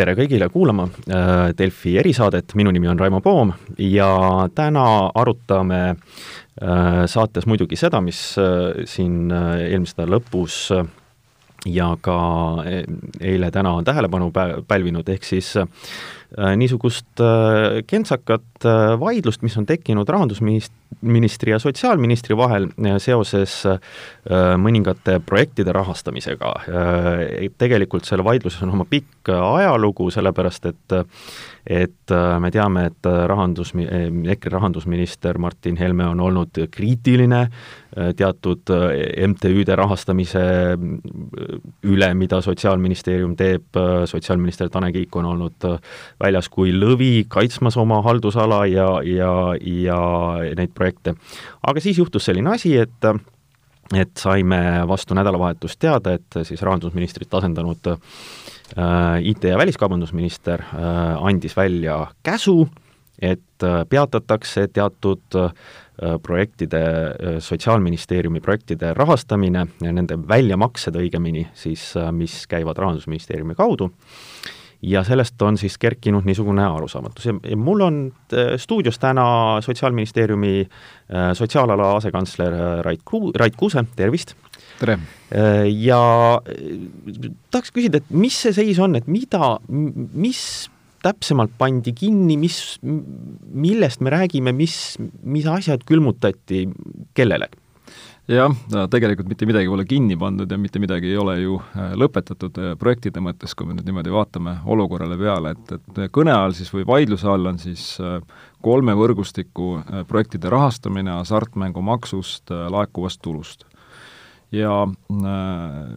tere kõigile kuulama äh, Delfi erisaadet, minu nimi on Raimo Poom ja täna arutame äh, saates muidugi seda, mis äh, siin eelmise nädala lõpus ja ka eile-täna on tähelepanu pälvinud, ehk siis niisugust kentsakat vaidlust, mis on tekkinud rahandusministri ja sotsiaalministri vahel seoses mõningate projektide rahastamisega. Tegelikult selle vaidluses on oma pikk ajalugu, sellepärast et et äh, me teame, et äh, rahandus, EKRE rahandusminister Martin Helme on olnud kriitiline äh, teatud MTÜ-de rahastamise üle, mida Sotsiaalministeerium teeb, sotsiaalminister Tanel Kiik on olnud väljas kui lõvi, kaitsmas oma haldusala ja, ja, ja neid projekte. aga siis juhtus selline asi, et et saime vastu nädalavahetust teada, et siis rahandusministrit asendanud äh, Äh, IT- ja väliskaubandusminister äh, andis välja käsu, et äh, peatatakse teatud projektide, Sotsiaalministeeriumi projektide rahastamine ja nende väljamaksed õigemini siis, mis käivad Rahandusministeeriumi kaudu, ja sellest on siis kerkinud niisugune arusaamatus ja, ja mul on stuudios täna Sotsiaalministeeriumi sotsiaalala asekantsler Rait Ku-, Rait Kuuse, tervist! tere! Äh, ja äh, tahaks küsida, et mis see seis on, et mida, mis täpsemalt pandi kinni, mis, millest me räägime, mis, mis asjad külmutati, kellele? Jah, tegelikult mitte midagi pole kinni pandud ja mitte midagi ei ole ju äh, lõpetatud projektide mõttes, kui me nüüd niimoodi vaatame olukorrale peale, et, et kõne all siis või vaidluse all on siis kolme võrgustiku projektide rahastamine hasartmängumaksust laekuvast tulust. Ja äh,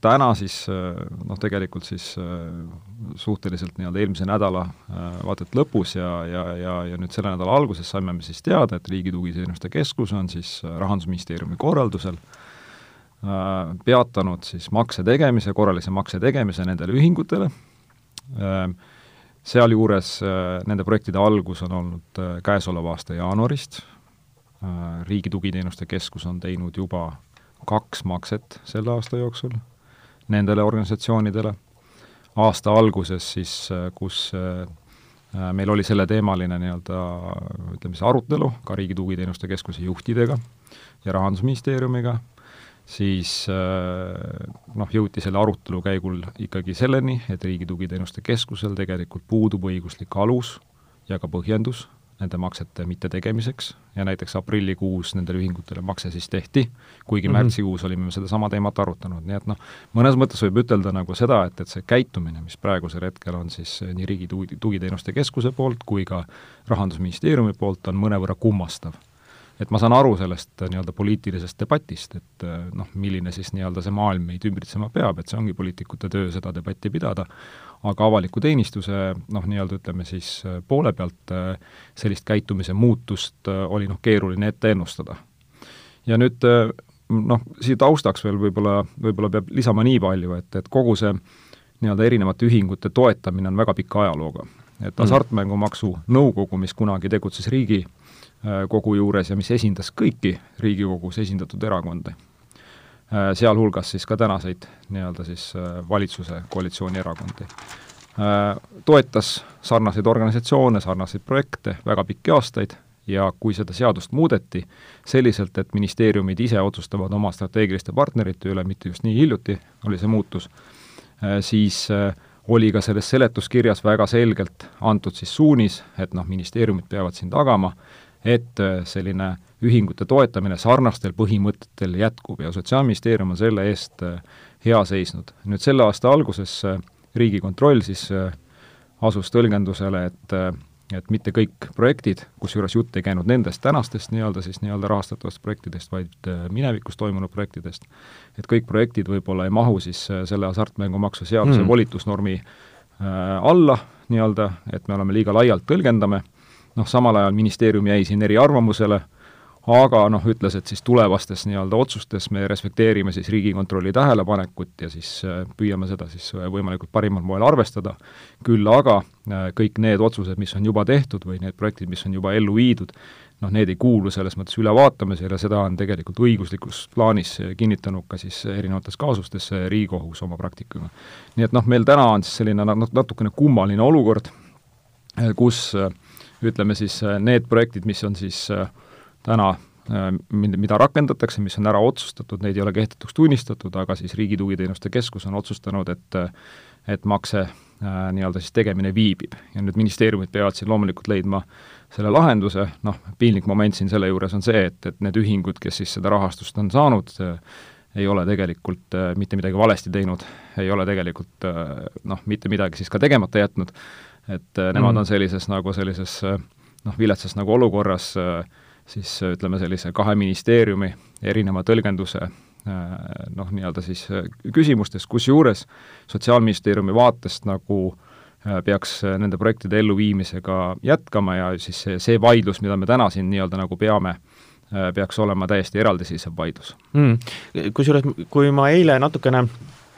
täna siis äh, noh, tegelikult siis äh, suhteliselt nii-öelda eelmise nädala vaata et lõpus ja, ja, ja, ja nüüd selle nädala alguses saime me siis teada, et Riigi Tugiteenuste Keskus on siis Rahandusministeeriumi korraldusel peatanud siis makse tegemise, korralise makse tegemise nendele ühingutele, sealjuures nende projektide algus on olnud käesoleva aasta jaanuarist, Riigi Tugiteenuste Keskus on teinud juba kaks makset selle aasta jooksul nendele organisatsioonidele, aasta alguses siis, kus äh, meil oli selleteemaline nii-öelda ütleme siis arutelu ka Riigi Tugiteenuste Keskuse juhtidega ja Rahandusministeeriumiga, siis äh, noh, jõuti selle arutelu käigul ikkagi selleni, et Riigi Tugiteenuste Keskusel tegelikult puudub õiguslik alus ja ka põhjendus nende maksete mittetegemiseks. Ja näiteks aprillikuus nendele ühingutele makse siis tehti, kuigi mm -hmm. märtsikuus olime me sedasama teemat arutanud, nii et noh, mõnes mõttes võib ütelda nagu seda, et, et see käitumine, mis praegusel hetkel on siis nii Riigi Tugiteenuste Keskuse poolt kui ka Rahandusministeeriumi poolt, on mõnevõrra kummastav et ma saan aru sellest äh, nii-öelda poliitilisest debatist, et äh, noh, milline siis nii-öelda see maailm meid ümbritsema peab, et see ongi poliitikute töö seda debatti pidada, aga avaliku teenistuse noh, nii-öelda ütleme siis äh, poole pealt sellist käitumise muutust oli noh, keeruline ette ennustada. ja nüüd noh, siia taustaks veel võib-olla, võib-olla peab lisama nii palju, et, et kogu see nii-öelda erinevate ühingute toetamine on väga pika ajalooga. et mm. Hasartmängumaksu Nõukogu, mis kunagi tegutses riigi kogu juures ja mis esindas kõiki Riigikogus esindatud erakondi, Äh, sealhulgas siis ka tänaseid nii-öelda siis äh, valitsuse koalitsioonierakondi. Äh, toetas sarnaseid organisatsioone, sarnaseid projekte väga pikki aastaid ja kui seda seadust muudeti selliselt, et ministeeriumid ise otsustavad oma strateegiliste partnerite üle, mitte just nii hiljuti oli see muutus, siis oli ka selles seletuskirjas väga selgelt antud siis suunis, et noh, ministeeriumid peavad siin tagama, et selline ühingute toetamine sarnastel põhimõtetel jätkub ja Sotsiaalministeerium on selle eest äh, hea seisnud. nüüd selle aasta alguses äh, Riigikontroll siis äh, asus tõlgendusele, et et mitte kõik projektid, kusjuures jutt ei käinud nendest tänastest nii-öelda siis nii-öelda rahastatavatest projektidest, vaid minevikus toimunud projektidest, et kõik projektid võib-olla ei mahu siis selle hasartmängumaksu seaduse mm. volitusnormi äh, alla nii-öelda, et me oleme liiga laialt tõlgendame, noh, samal ajal ministeerium jäi siin eriarvamusele äh,, aga noh, ütles, et siis tulevastes nii-öelda otsustes me respekteerime siis Riigikontrolli tähelepanekut ja siis äh, püüame seda siis äh, võimalikult parimal moel arvestada, küll aga äh, kõik need otsused, mis on juba tehtud või need projektid, mis on juba ellu viidud, noh, need ei kuulu selles mõttes ülevaatamisele, seda on tegelikult õiguslikus plaanis kinnitanud ka siis erinevates kaasustes Riigikohus oma praktikaga. nii et noh, meil täna on siis selline natukene kummaline olukord, kus ütleme siis need projektid, mis on siis täna mida rakendatakse, mis on ära otsustatud, neid ei ole kehtetuks tunnistatud, aga siis Riigi Tugiteenuste Keskus on otsustanud, et et makse äh, nii-öelda siis tegemine viibib. ja nüüd ministeeriumid peavad siin loomulikult leidma selle lahenduse, noh, piinlik moment siin selle juures on see, et, et need ühingud, kes siis seda rahastust on saanud, ei ole tegelikult äh, mitte midagi valesti teinud, ei ole tegelikult äh, noh, mitte midagi siis ka tegemata jätnud, et äh, nemad mm. on sellises nagu sellises äh, noh, viletsas nagu olukorras äh, siis ütleme, sellise kahe ministeeriumi erineva tõlgenduse noh, nii-öelda siis küsimustes, kusjuures Sotsiaalministeeriumi vaatest nagu peaks nende projektide elluviimisega jätkama ja siis see, see vaidlus, mida me täna siin nii-öelda nagu peame, peaks olema täiesti eraldiseisev vaidlus. Mm.. Kusjuures, kui ma eile natukene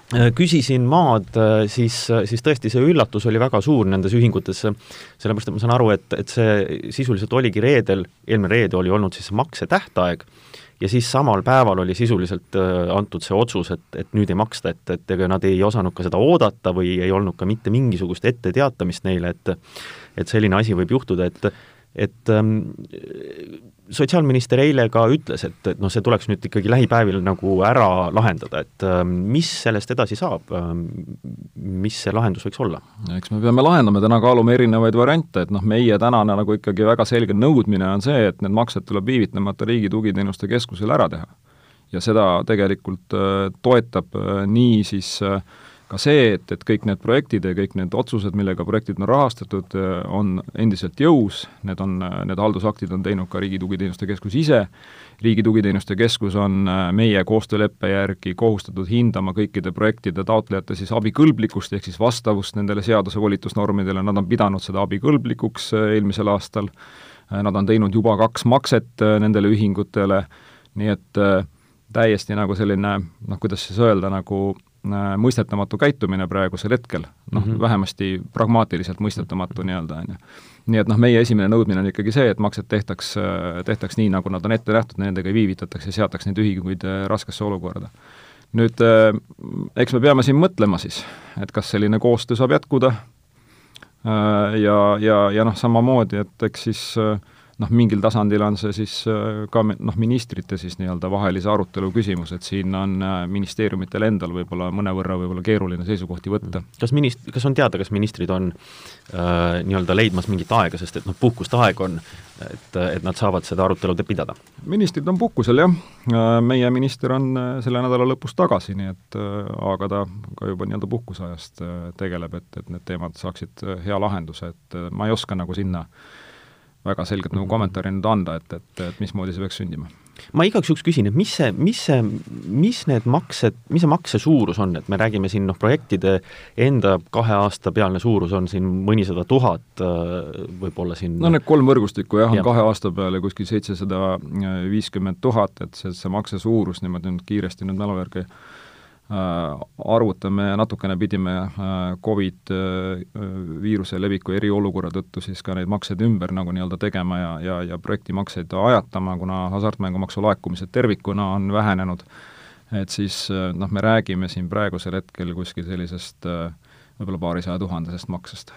küsisin maad, siis, siis tõesti see üllatus oli väga suur nendes ühingutes, sellepärast et ma saan aru, et, et see sisuliselt oligi reedel, eelmine reede oli olnud siis maksetähtaeg ja siis samal päeval oli sisuliselt äh, antud see otsus, et, et nüüd ei maksta, et, et ega nad ei osanud ka seda oodata või ei olnud ka mitte mingisugust etteteatamist neile, et et selline asi võib juhtuda, et et ähm, sotsiaalminister eile ka ütles, et, et noh, see tuleks nüüd ikkagi lähipäevil nagu ära lahendada, et ähm, mis sellest edasi saab ähm,, mis see lahendus võiks olla? eks me peame lahendama, täna kaalume erinevaid variante, et noh, meie tänane nagu ikkagi väga selge nõudmine on see, et need maksed tuleb viivitamata Riigi Tugiteenuste Keskusel ära teha. ja seda tegelikult äh, toetab äh, nii siis äh, ka see, et, et kõik need projektid ja kõik need otsused, millega projektid on rahastatud, on endiselt jõus, need on, need haldusaktid on teinud ka Riigi Tugiteenuste Keskus ise, Riigi Tugiteenuste Keskus on meie koostööleppe järgi kohustatud hindama kõikide projektide taotlejate siis abikõlblikkust, ehk siis vastavust nendele seaduse volitusnormidele, nad on pidanud seda abikõlblikuks äh, eelmisel aastal, äh, nad on teinud juba kaks makset äh, nendele ühingutele, nii et täiesti nagu selline noh, kuidas siis öelda, nagu Äh, mõistetamatu käitumine praegusel hetkel, noh mm -hmm., vähemasti pragmaatiliselt mõistetamatu nii-öelda, on ju. nii et noh, meie esimene nõudmine on ikkagi see, et maksed tehtaks, äh, tehtaks nii, nagu nad on ette nähtud, nendega ei viivitataks ja seataks neid ühinguid äh, raskesse olukorda. nüüd eks me peame siin mõtlema siis, et kas selline koostöö saab jätkuda ja, ja, ja noh, samamoodi, et eks siis äh, noh, mingil tasandil on see siis äh, ka noh, ministrite siis nii-öelda vahelise arutelu küsimus, et siin on äh, ministeeriumitel endal võib-olla mõnevõrra võib-olla keeruline seisukohti võtta. kas minist-, kas on teada, kas ministrid on äh, nii-öelda leidmas mingit aega, sest et noh, puhkuste aeg on, et, et nad saavad seda arutelu pidada? ministrid on puhkusel, jah. Äh, meie minister on selle nädala lõpus tagasi, nii et aga ta ka juba nii-öelda puhkuseajast tegeleb, et, et need teemad saaksid hea lahenduse, et ma ei oska nagu sinna äh, väga selget nagu kommentaari nüüd anda, et, et, et mismoodi see peaks sündima. ma igaks juhuks küsin, et mis see, mis see, mis need maksed, mis see makse suurus on, et me räägime siin noh, projektide enda kahe aasta pealne suurus on siin mõnisada tuhat, võib-olla siin no need kolm võrgustikku jah, on ja. kahe aasta peale kuskil seitsesada viiskümmend tuhat, et see, see makse suurus niimoodi nüüd kiiresti nüüd mälu järgi arvutame, natukene pidime äh, Covid äh, viiruse leviku eriolukorra tõttu siis ka neid makseid ümber nagu nii-öelda tegema ja, ja, ja projektimakseid ajatama, kuna hasartmängumaksu laekumised tervikuna on vähenenud, et siis noh, me räägime siin praegusel hetkel kuskil sellisest võib-olla paarisaja tuhandesest maksest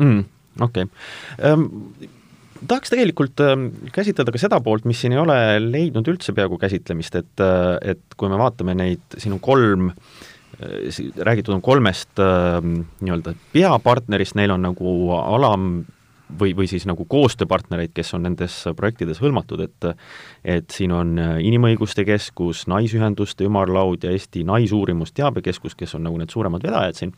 mm,. Okei okay. um tahaks tegelikult ähm, käsitleda ka seda poolt, mis siin ei ole leidnud üldse peaaegu käsitlemist, et, äh, et kui me vaatame neid, siin on kolm, äh, räägitud on kolmest ähm, nii-öelda peapartnerist, neil on nagu alam või, või siis nagu koostööpartnereid, kes on nendes projektides hõlmatud, et et siin on äh, Inimõiguste Keskus, Naisühenduste Ümarlaud ja Eesti Naisuurimusteabekeskus, kes on nagu need suuremad vedajad siin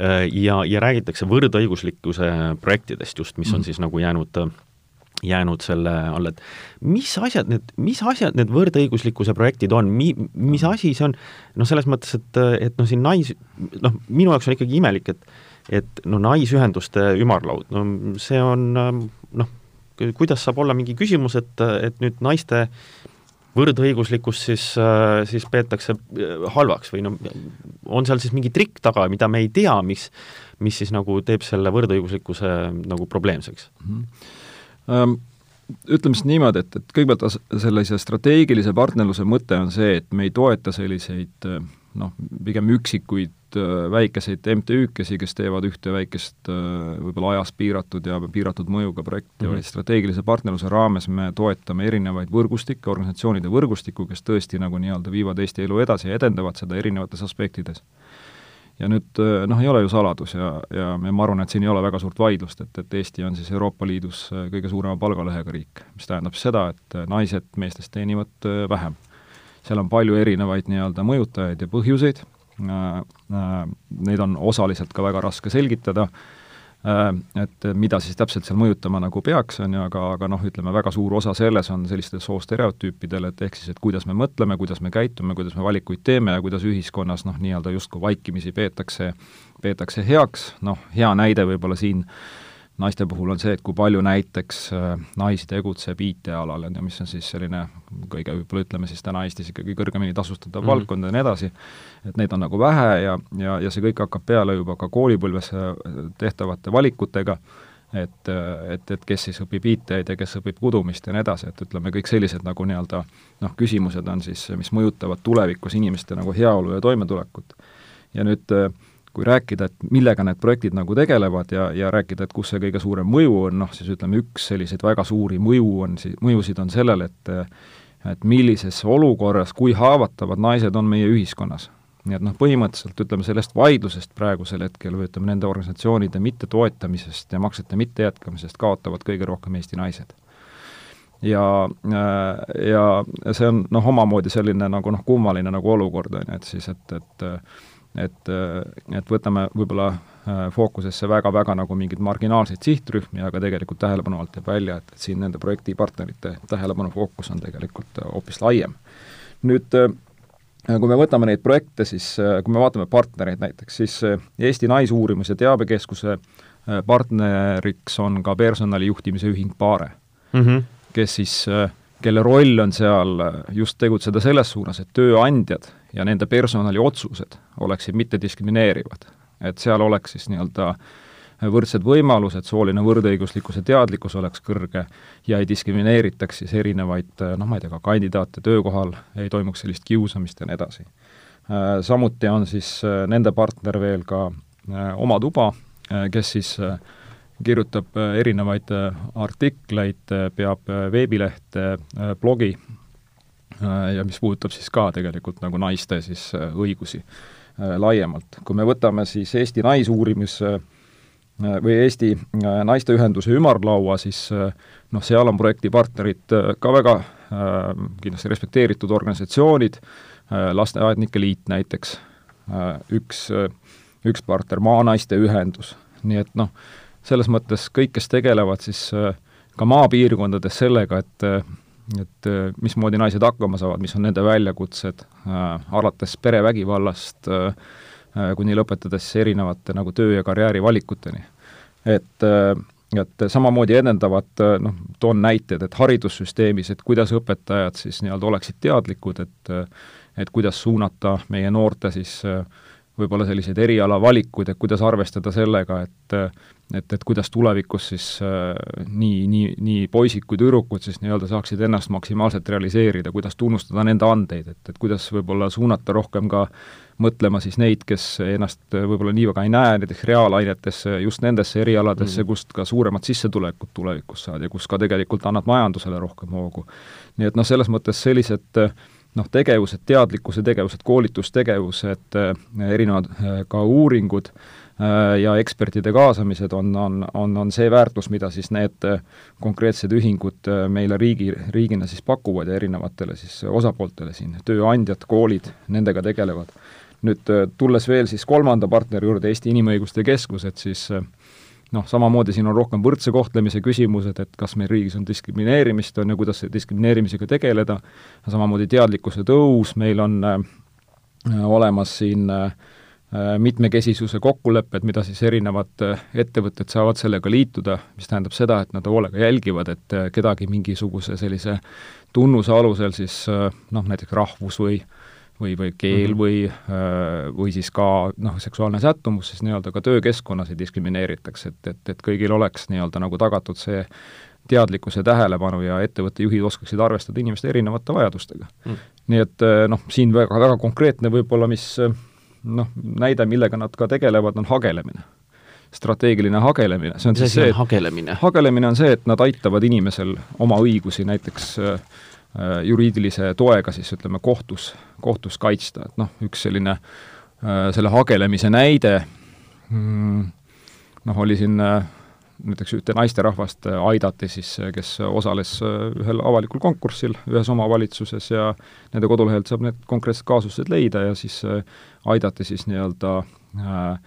ja, ja räägitakse võrdõiguslikkuse projektidest just, mis on mm. siis nagu jäänud jäänud selle alla, et mis asjad need, mis asjad need võrdõiguslikkuse projektid on, mi-, mis asi see on, noh, selles mõttes, et, et noh, siin nais-, noh, minu jaoks on ikkagi imelik, et et no naisühenduste ümarlaud, no see on noh, kuidas saab olla mingi küsimus, et, et nüüd naiste võrdõiguslikkust siis, äh, siis peetakse äh, halvaks või no on seal siis mingi trikk taga, mida me ei tea, mis, mis siis nagu teeb selle võrdõiguslikkuse nagu probleemseks mm? -hmm. Ütleme siis niimoodi, et, et kõigepealt sellise strateegilise partnerluse mõte on see, et me ei toeta selliseid noh, pigem üksikuid väikeseid MTÜ-kesi, kes teevad ühte väikest võib-olla ajas piiratud ja piiratud mõjuga projekti mm, -hmm. vaid strateegilise partnerluse raames me toetame erinevaid võrgustikke, organisatsioonide võrgustikku, kes tõesti nagu nii-öelda viivad Eesti elu edasi ja edendavad seda erinevates aspektides ja nüüd äh, noh, ei ole ju saladus ja, ja ma arvan, et siin ei ole väga suurt vaidlust, et, et Eesti on siis Euroopa Liidus äh, kõige suurema palgalõhega riik, mis tähendab seda, et äh, naised meestest teenivad vähem. Seal on palju erinevaid nii-öelda mõjutajaid ja põhjuseid, neid on osaliselt ka väga raske selgitada, Äh, et mida siis täpselt seal mõjutama nagu peaks, on ju, aga, aga noh, ütleme väga suur osa selles on sellistel soostereotüüpidel, et ehk siis, et kuidas me mõtleme, kuidas me käitume, kuidas me valikuid teeme ja kuidas ühiskonnas noh, nii-öelda justkui vaikimisi peetakse, peetakse heaks, noh, hea näide võib-olla siin äh, naiste puhul on see, et kui palju näiteks äh, naisi tegutseb IT-alal, on ju, mis on siis selline kõige võib-olla ütleme siis täna Eestis ikkagi kõrgemini tasustatav mm -hmm. valdkond ja nii edasi, et neid on nagu vähe ja, ja, ja see kõik hakkab peale juba ka koolipõlves äh, tehtavate valikutega, et, äh, et, et kes siis õpib IT-d ja kes õpib kudumist ja nii edasi, et ütleme, kõik sellised nagu nii-öelda noh, küsimused on siis, mis mõjutavad tulevikus inimeste nagu heaolu ja toimetulekut. ja nüüd äh, kui rääkida, et millega need projektid nagu tegelevad ja, ja rääkida, et kus see kõige suurem mõju on, noh siis ütleme, üks selliseid väga suuri mõju on si-, mõjusid on sellel, et et millises olukorras, kui haavatavad naised on meie ühiskonnas. nii et noh, põhimõtteliselt ütleme, sellest vaidlusest praegusel hetkel või ütleme, nende organisatsioonide mittetoetamisest ja maksete mittejätkamisest kaotavad kõige rohkem Eesti naised ja, ja see on noh, omamoodi selline nagu noh, kummaline nagu olukord, on ju, et siis, et, et et, et võtame võib-olla äh, fookusesse väga-väga nagu mingeid marginaalseid sihtrühmi, aga tegelikult tähelepanu alt jääb välja, et, et siin nende projektipartnerite tähelepanu fookus on tegelikult äh, hoopis laiem. nüüd äh, kui me võtame neid projekte, siis kui me vaatame partnereid näiteks, siis Eesti ja Teabekeskuse partneriks on ka personalijuhtimise ühing Paare mm, -hmm. kes siis, kelle roll on seal just tegutseda selles suunas, et tööandjad ja nende personaliotsused oleksid mittediskrimineerivad. et seal oleks siis nii-öelda võrdsed võimalused, sooline võrdõiguslikkuse teadlikkus oleks kõrge ja ei diskrimineeritaks siis erinevaid noh, ma ei tea, ka kandidaate töökohal, ei toimuks sellist kiusamist ja nii edasi. Samuti on siis nende partner veel ka Oma Tuba, kes siis kirjutab erinevaid artikleid, peab veebilehte, blogi Äh, ja mis puudutab siis ka tegelikult nagu naiste siis äh, õigusi äh, laiemalt. kui me võtame siis Eesti Naisuurimis- või Eesti Naisteühenduse ümarlaua, siis noh, seal on projektipartnerid ka väga kindlasti respekteeritud organisatsioonid, Lasteaednike Liit näiteks, üks, üks partner, Maanaiste Ühendus, nii et noh, selles mõttes kõik, kes tegelevad siis ka maapiirkondades sellega, et et äh, mismoodi naised hakkama saavad, mis on nende väljakutsed äh,, alates perevägivallast äh, äh, kuni lõpetades erinevate nagu töö- ja karjäärivalikuteni. et äh, et samamoodi edendavad, äh, noh, toon näited, et haridussüsteemis, et kuidas õpetajad siis nii-öelda oleksid teadlikud, et et kuidas suunata meie noorte siis võib-olla selliseid erialavalikuid, et kuidas arvestada sellega, et et, et kuidas tulevikus siis äh, nii, nii, nii poisid kui tüdrukud siis nii-öelda saaksid ennast maksimaalselt realiseerida, kuidas tunnustada nende andeid, et, et kuidas võib-olla suunata rohkem ka mõtlema siis neid, kes ennast võib-olla nii väga ei näe, näiteks reaalainetesse, just nendesse erialadesse mm., kust ka suuremat sissetulekut tulevikus saada ja kus ka tegelikult annad majandusele rohkem hoogu. nii et noh, selles mõttes sellised noh, tegevused, teadlikkuse tegevused, koolitustegevused, erinevad ka uuringud, Äh, ja ekspertide kaasamised on, on, on, on see väärtus, mida siis need äh, konkreetsed ühingud äh, meile riigi, riigina siis pakuvad ja erinevatele siis osapooltele siin, tööandjad, koolid, nendega tegelevad. nüüd tulles veel siis kolmanda partneri juurde, Eesti Inimõiguste Keskus, et siis noh, samamoodi siin on rohkem võrdse kohtlemise küsimused, et kas meil riigis on diskrimineerimist, on ju, kuidas diskrimineerimisega tegeleda, samamoodi teadlikkuse tõus, meil on äh, olemas siin äh, Äh, mitmekesisuse kokkulepped, mida siis erinevad äh, ettevõtted saavad sellega liituda, mis tähendab seda, et nad hoolega jälgivad, et äh, kedagi mingisuguse sellise tunnuse alusel siis noh, näiteks rahvus või või, või keel mm -hmm. või, või siis ka noh, seksuaalne sättumus, siis nii-öelda ka töökeskkonnas ei diskrimineeritaks, et, et, et kõigil oleks nii-öelda nagu tagatud see teadlikkuse, tähelepanu ja ettevõtte juhid oskaksid arvestada inimeste erinevate vajadustega mm.. nii et noh, siin väga, väga konkreetne võib-olla, mis noh, näide, millega nad ka tegelevad, on hagelemine strateegiline hagelemine, see on siis see, hagelemine? hagelemine on see, et nad aitavad inimesel oma õigusi näiteks äh, äh, juriidilise toega siis ütleme, kohtus, kohtus kaitsta, et noh, üks selline äh, selle hagelemise näide mm, noh, oli siin äh, näiteks ühte naisterahvast äh, aidati siis, äh, kes osales ühel avalikul konkursil ühes omavalitsuses ja nende kodulehelt saab need konkreetsed kaasused leida ja siis aidati siis nii-öelda äh, Äh,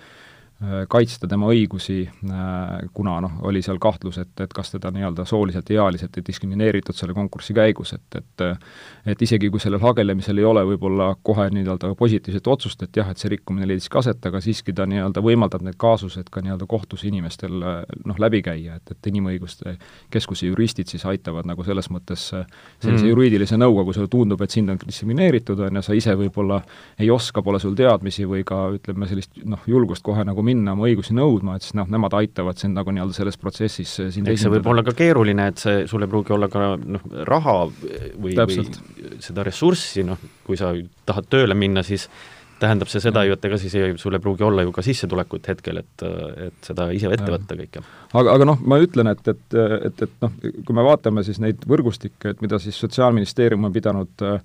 kaitsta tema õigusi, äh, kuna noh, oli seal kahtlus, et, et kas teda nii-öelda sooliselt ja ealiselt ei diskrimineeritud selle konkursi käigus, et, et et isegi, kui sellel hagelemisel ei ole võib-olla kohe nii-öelda positiivset otsust, et jah, et see rikkumine leidis ka aset, aga siiski ta nii-öelda võimaldab need kaasused ka nii-öelda kohtus inimestel noh, läbi käia, et, et Inimõiguste Keskuse juristid siis aitavad nagu selles mõttes sellise mm. juriidilise nõuga, kui sulle tundub, et sind on diskrimineeritud, on ju, sa ise võib-olla ei oska, pole sul teadmisi või ka ütleme, sellist noh, julgust kohe nagu minna oma õigusi nõudma, et siis noh, nemad aitavad sind nagu nii-öelda selles protsessis eh, sind eks see võib olla ka keeruline, et see, sul ei pruugi olla ka noh, raha või, või seda ressurssi, noh, kui sa tahad tööle minna, siis tähendab see seda ju, et ega siis ei, sul ei pruugi olla ju ka sissetulekut hetkel, et, et seda ise ette võtta kõike. aga, aga noh, ma ütlen, et, et, et, et noh, kui me vaatame siis neid võrgustikke, et mida siis Sotsiaalministeerium on pidanud äh,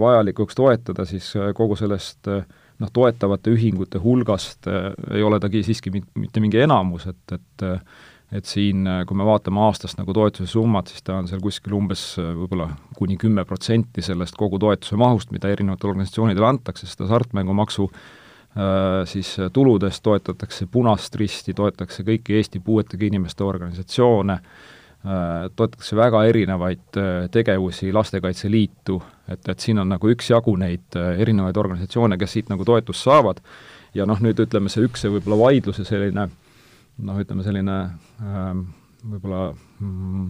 vajalikuks toetada, siis äh, kogu sellest äh, noh, toetavate ühingute hulgast äh, ei ole ta siiski mitte mingi enamus, et, et et siin, äh, kui me vaatame aastast nagu toetuse summat, siis ta on seal kuskil umbes äh, võib-olla kuni kümme protsenti sellest kogu toetuse mahust, mida erinevatele organisatsioonidele antakse, sest hasartmängumaksu siis tuludest toetatakse Punast Risti, toetatakse kõiki Eesti puuetega inimeste organisatsioone, toetatakse väga erinevaid tegevusi, Lastekaitse Liitu, et, et siin on nagu üksjagu neid äh, erinevaid organisatsioone, kes siit nagu toetust saavad, ja noh, nüüd ütleme, see üks, võib-olla vaidluse selline noh, ütleme selline ähm, võib-olla mm,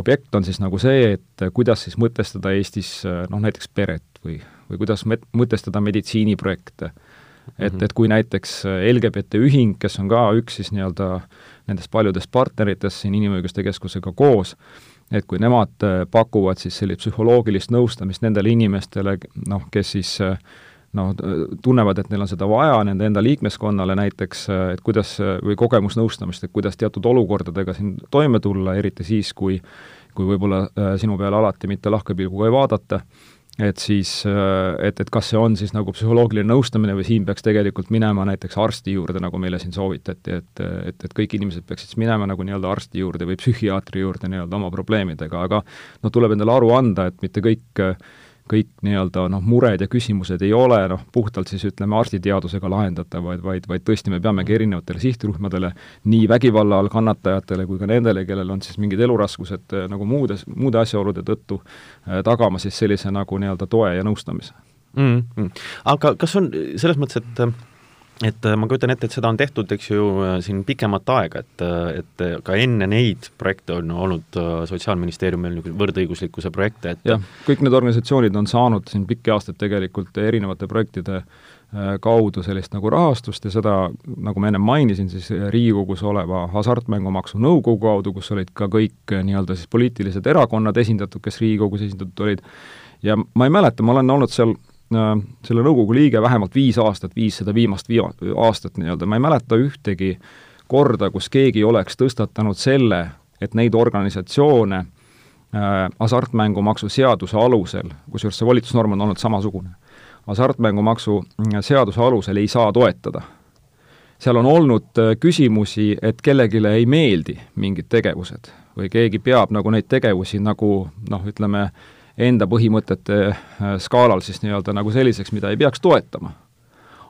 objekt on siis nagu see, et kuidas siis mõtestada Eestis äh, noh, näiteks peret või, või kuidas mõtestada meditsiiniprojekte. Et, mhm. et kui näiteks äh, LGBT ühing, kes on ka üks siis nii-öelda nendest paljudest partneritest siin Inimõiguste Keskusega koos, et kui nemad äh, pakuvad siis sellist psühholoogilist nõustamist nendele inimestele, noh, kes siis äh, noh, tunnevad, et neil on seda vaja nende enda liikmeskonnale näiteks, et kuidas, või kogemusnõustamist, et kuidas teatud olukordadega siin toime tulla, eriti siis, kui kui võib-olla sinu peale alati mitte lahke pilguga ei vaadata, et siis, äh, et, et kas see on siis nagu psühholoogiline nõustamine või siin peaks tegelikult minema näiteks arsti juurde, nagu meile siin soovitati, et, et, et kõik inimesed peaksid siis minema nagu nii-öelda arsti juurde või psühhiaatri juurde nii-öelda oma probleemidega, aga noh, tuleb endale aru anda, et mitte kõik äh, kõik nii-öelda noh, mured ja küsimused ei ole noh, puhtalt siis ütleme arstiteadusega lahendatavad, vaid, vaid tõesti me peamegi erinevatele sihtrühmadele, nii vägivalla all kannatajatele kui ka nendele, kellel on siis mingid eluraskused eh, nagu muudes, muude asjaolude tõttu eh, tagama siis sellise nagu nii-öelda toe ja nõustamise mm. -hmm. aga kas on selles mõttes, et et äh, ma kujutan ette, et seda on tehtud, eks ju, äh, siin pikemat aega, et, äh, et ka enne neid projekte on olnud Sotsiaalministeeriumil võrdõiguslikkuse projekte, et jah, kõik need organisatsioonid on saanud siin pikki aastaid tegelikult erinevate projektide kaudu sellist nagu rahastust ja seda, nagu ma ennem mainisin, siis Riigikogus oleva Hasartmängumaksu Nõukogu kaudu, kus olid ka kõik nii-öelda siis poliitilised erakonnad esindatud, kes Riigikogus esindatud olid, ja ma ei mäleta, ma olen olnud seal selle nõukogu liige vähemalt viis aastat, viis seda viimast viia-, aastat nii-öelda, ma ei mäleta ühtegi korda, kus keegi oleks tõstatanud selle, et neid organisatsioone äh, hasartmängumaksu seaduse alusel, kusjuures see volitusnorm on olnud samasugune, hasartmängumaksu äh, seaduse alusel ei saa toetada. seal on olnud äh, küsimusi, et kellelegi ei meeldi mingid tegevused või keegi peab nagu neid tegevusi nagu noh, ütleme äh, enda põhimõtete äh, skaalal siis nii-öelda nagu selliseks, mida ei peaks toetama.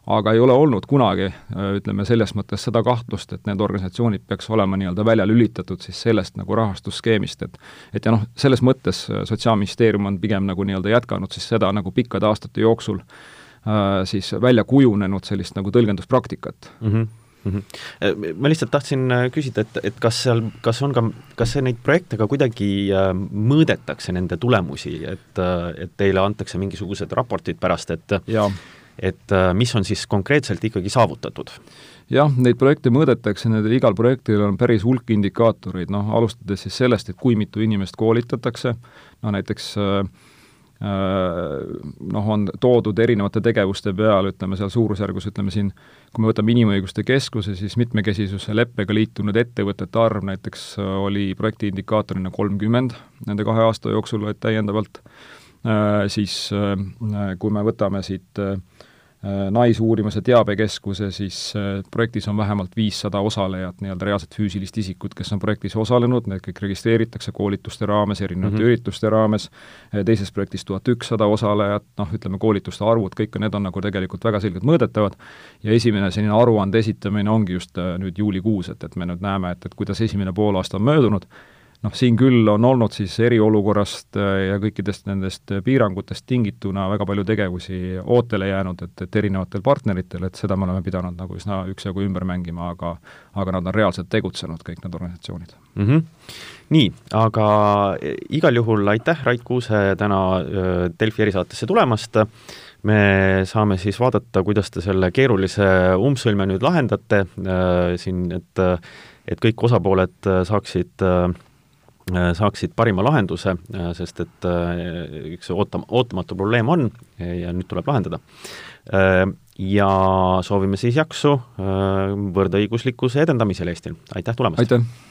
aga ei ole olnud kunagi, äh, ütleme selles mõttes seda kahtlust, et need organisatsioonid peaks olema nii-öelda välja lülitatud siis sellest nagu rahastusskeemist, et et ja noh, selles mõttes äh, Sotsiaalministeerium on pigem nagu nii-öelda jätkanud siis seda nagu pikkade aastate jooksul äh, siis välja kujunenud sellist nagu tõlgenduspraktikat mm. -hmm mm. -hmm. ma lihtsalt tahtsin äh, küsida, et, et kas seal, kas on ka, kas see neid projekte ka kuidagi äh, mõõdetakse, nende tulemusi, et, et teile antakse mingisugused raportid pärast, et ja et mis on siis konkreetselt ikkagi saavutatud? jah, neid projekte mõõdetakse, nendel igal projektil on päris hulk indikaatoreid, noh, alustades siis sellest, et kui mitu inimest koolitatakse, no näiteks äh, noh, on toodud erinevate tegevuste peal, ütleme seal suurusjärgus, ütleme siin, kui me võtame Inimõiguste Keskuse, siis mitmekesisuse leppega liitunud ettevõtete arv näiteks oli projekti indikaatorina kolmkümmend nende kahe aasta jooksul täiendavalt, siis kui me võtame siit äh, Äh, Naisuurimuse Teabekeskuse, siis äh, projektis on vähemalt viissada osalejat, nii-öelda reaalset füüsilist isikut, kes on projektis osalenud, need kõik registreeritakse koolituste raames, erinevate mm -hmm. ürituste raames, äh, teises projektis tuhat ükssada osalejat, noh, ütleme koolituste arvud, kõik need on nagu tegelikult väga selgelt mõõdetavad, ja esimene selline aruande esitamine ongi just nüüd juulikuus, et, et me nüüd näeme, et, et kuidas esimene poolaasta on möödunud, noh, siin küll on olnud siis eriolukorrast äh, ja kõikidest nendest piirangutest tingituna väga palju tegevusi ootele jäänud, et, et erinevatel partneritel, et seda me oleme pidanud nagu üsna üksjagu ümber mängima, aga aga nad on reaalselt tegutsenud, kõik need organisatsioonid mm. -hmm. Nii, aga igal juhul aitäh, Rait Kuuse, täna äh, Delfi erisaatesse tulemast, me saame siis vaadata, kuidas te selle keerulise umbsõlme nüüd lahendate äh, siin, et et kõik osapooled saaksid äh, Äh, saaksid parima lahenduse, äh, sest et äh, üks ootam-, ootamatu probleem on ja nüüd tuleb lahendada. Ja soovime siis jaksu võrdõiguslikkuse edendamisel Eestil, aitäh tulemast! aitäh!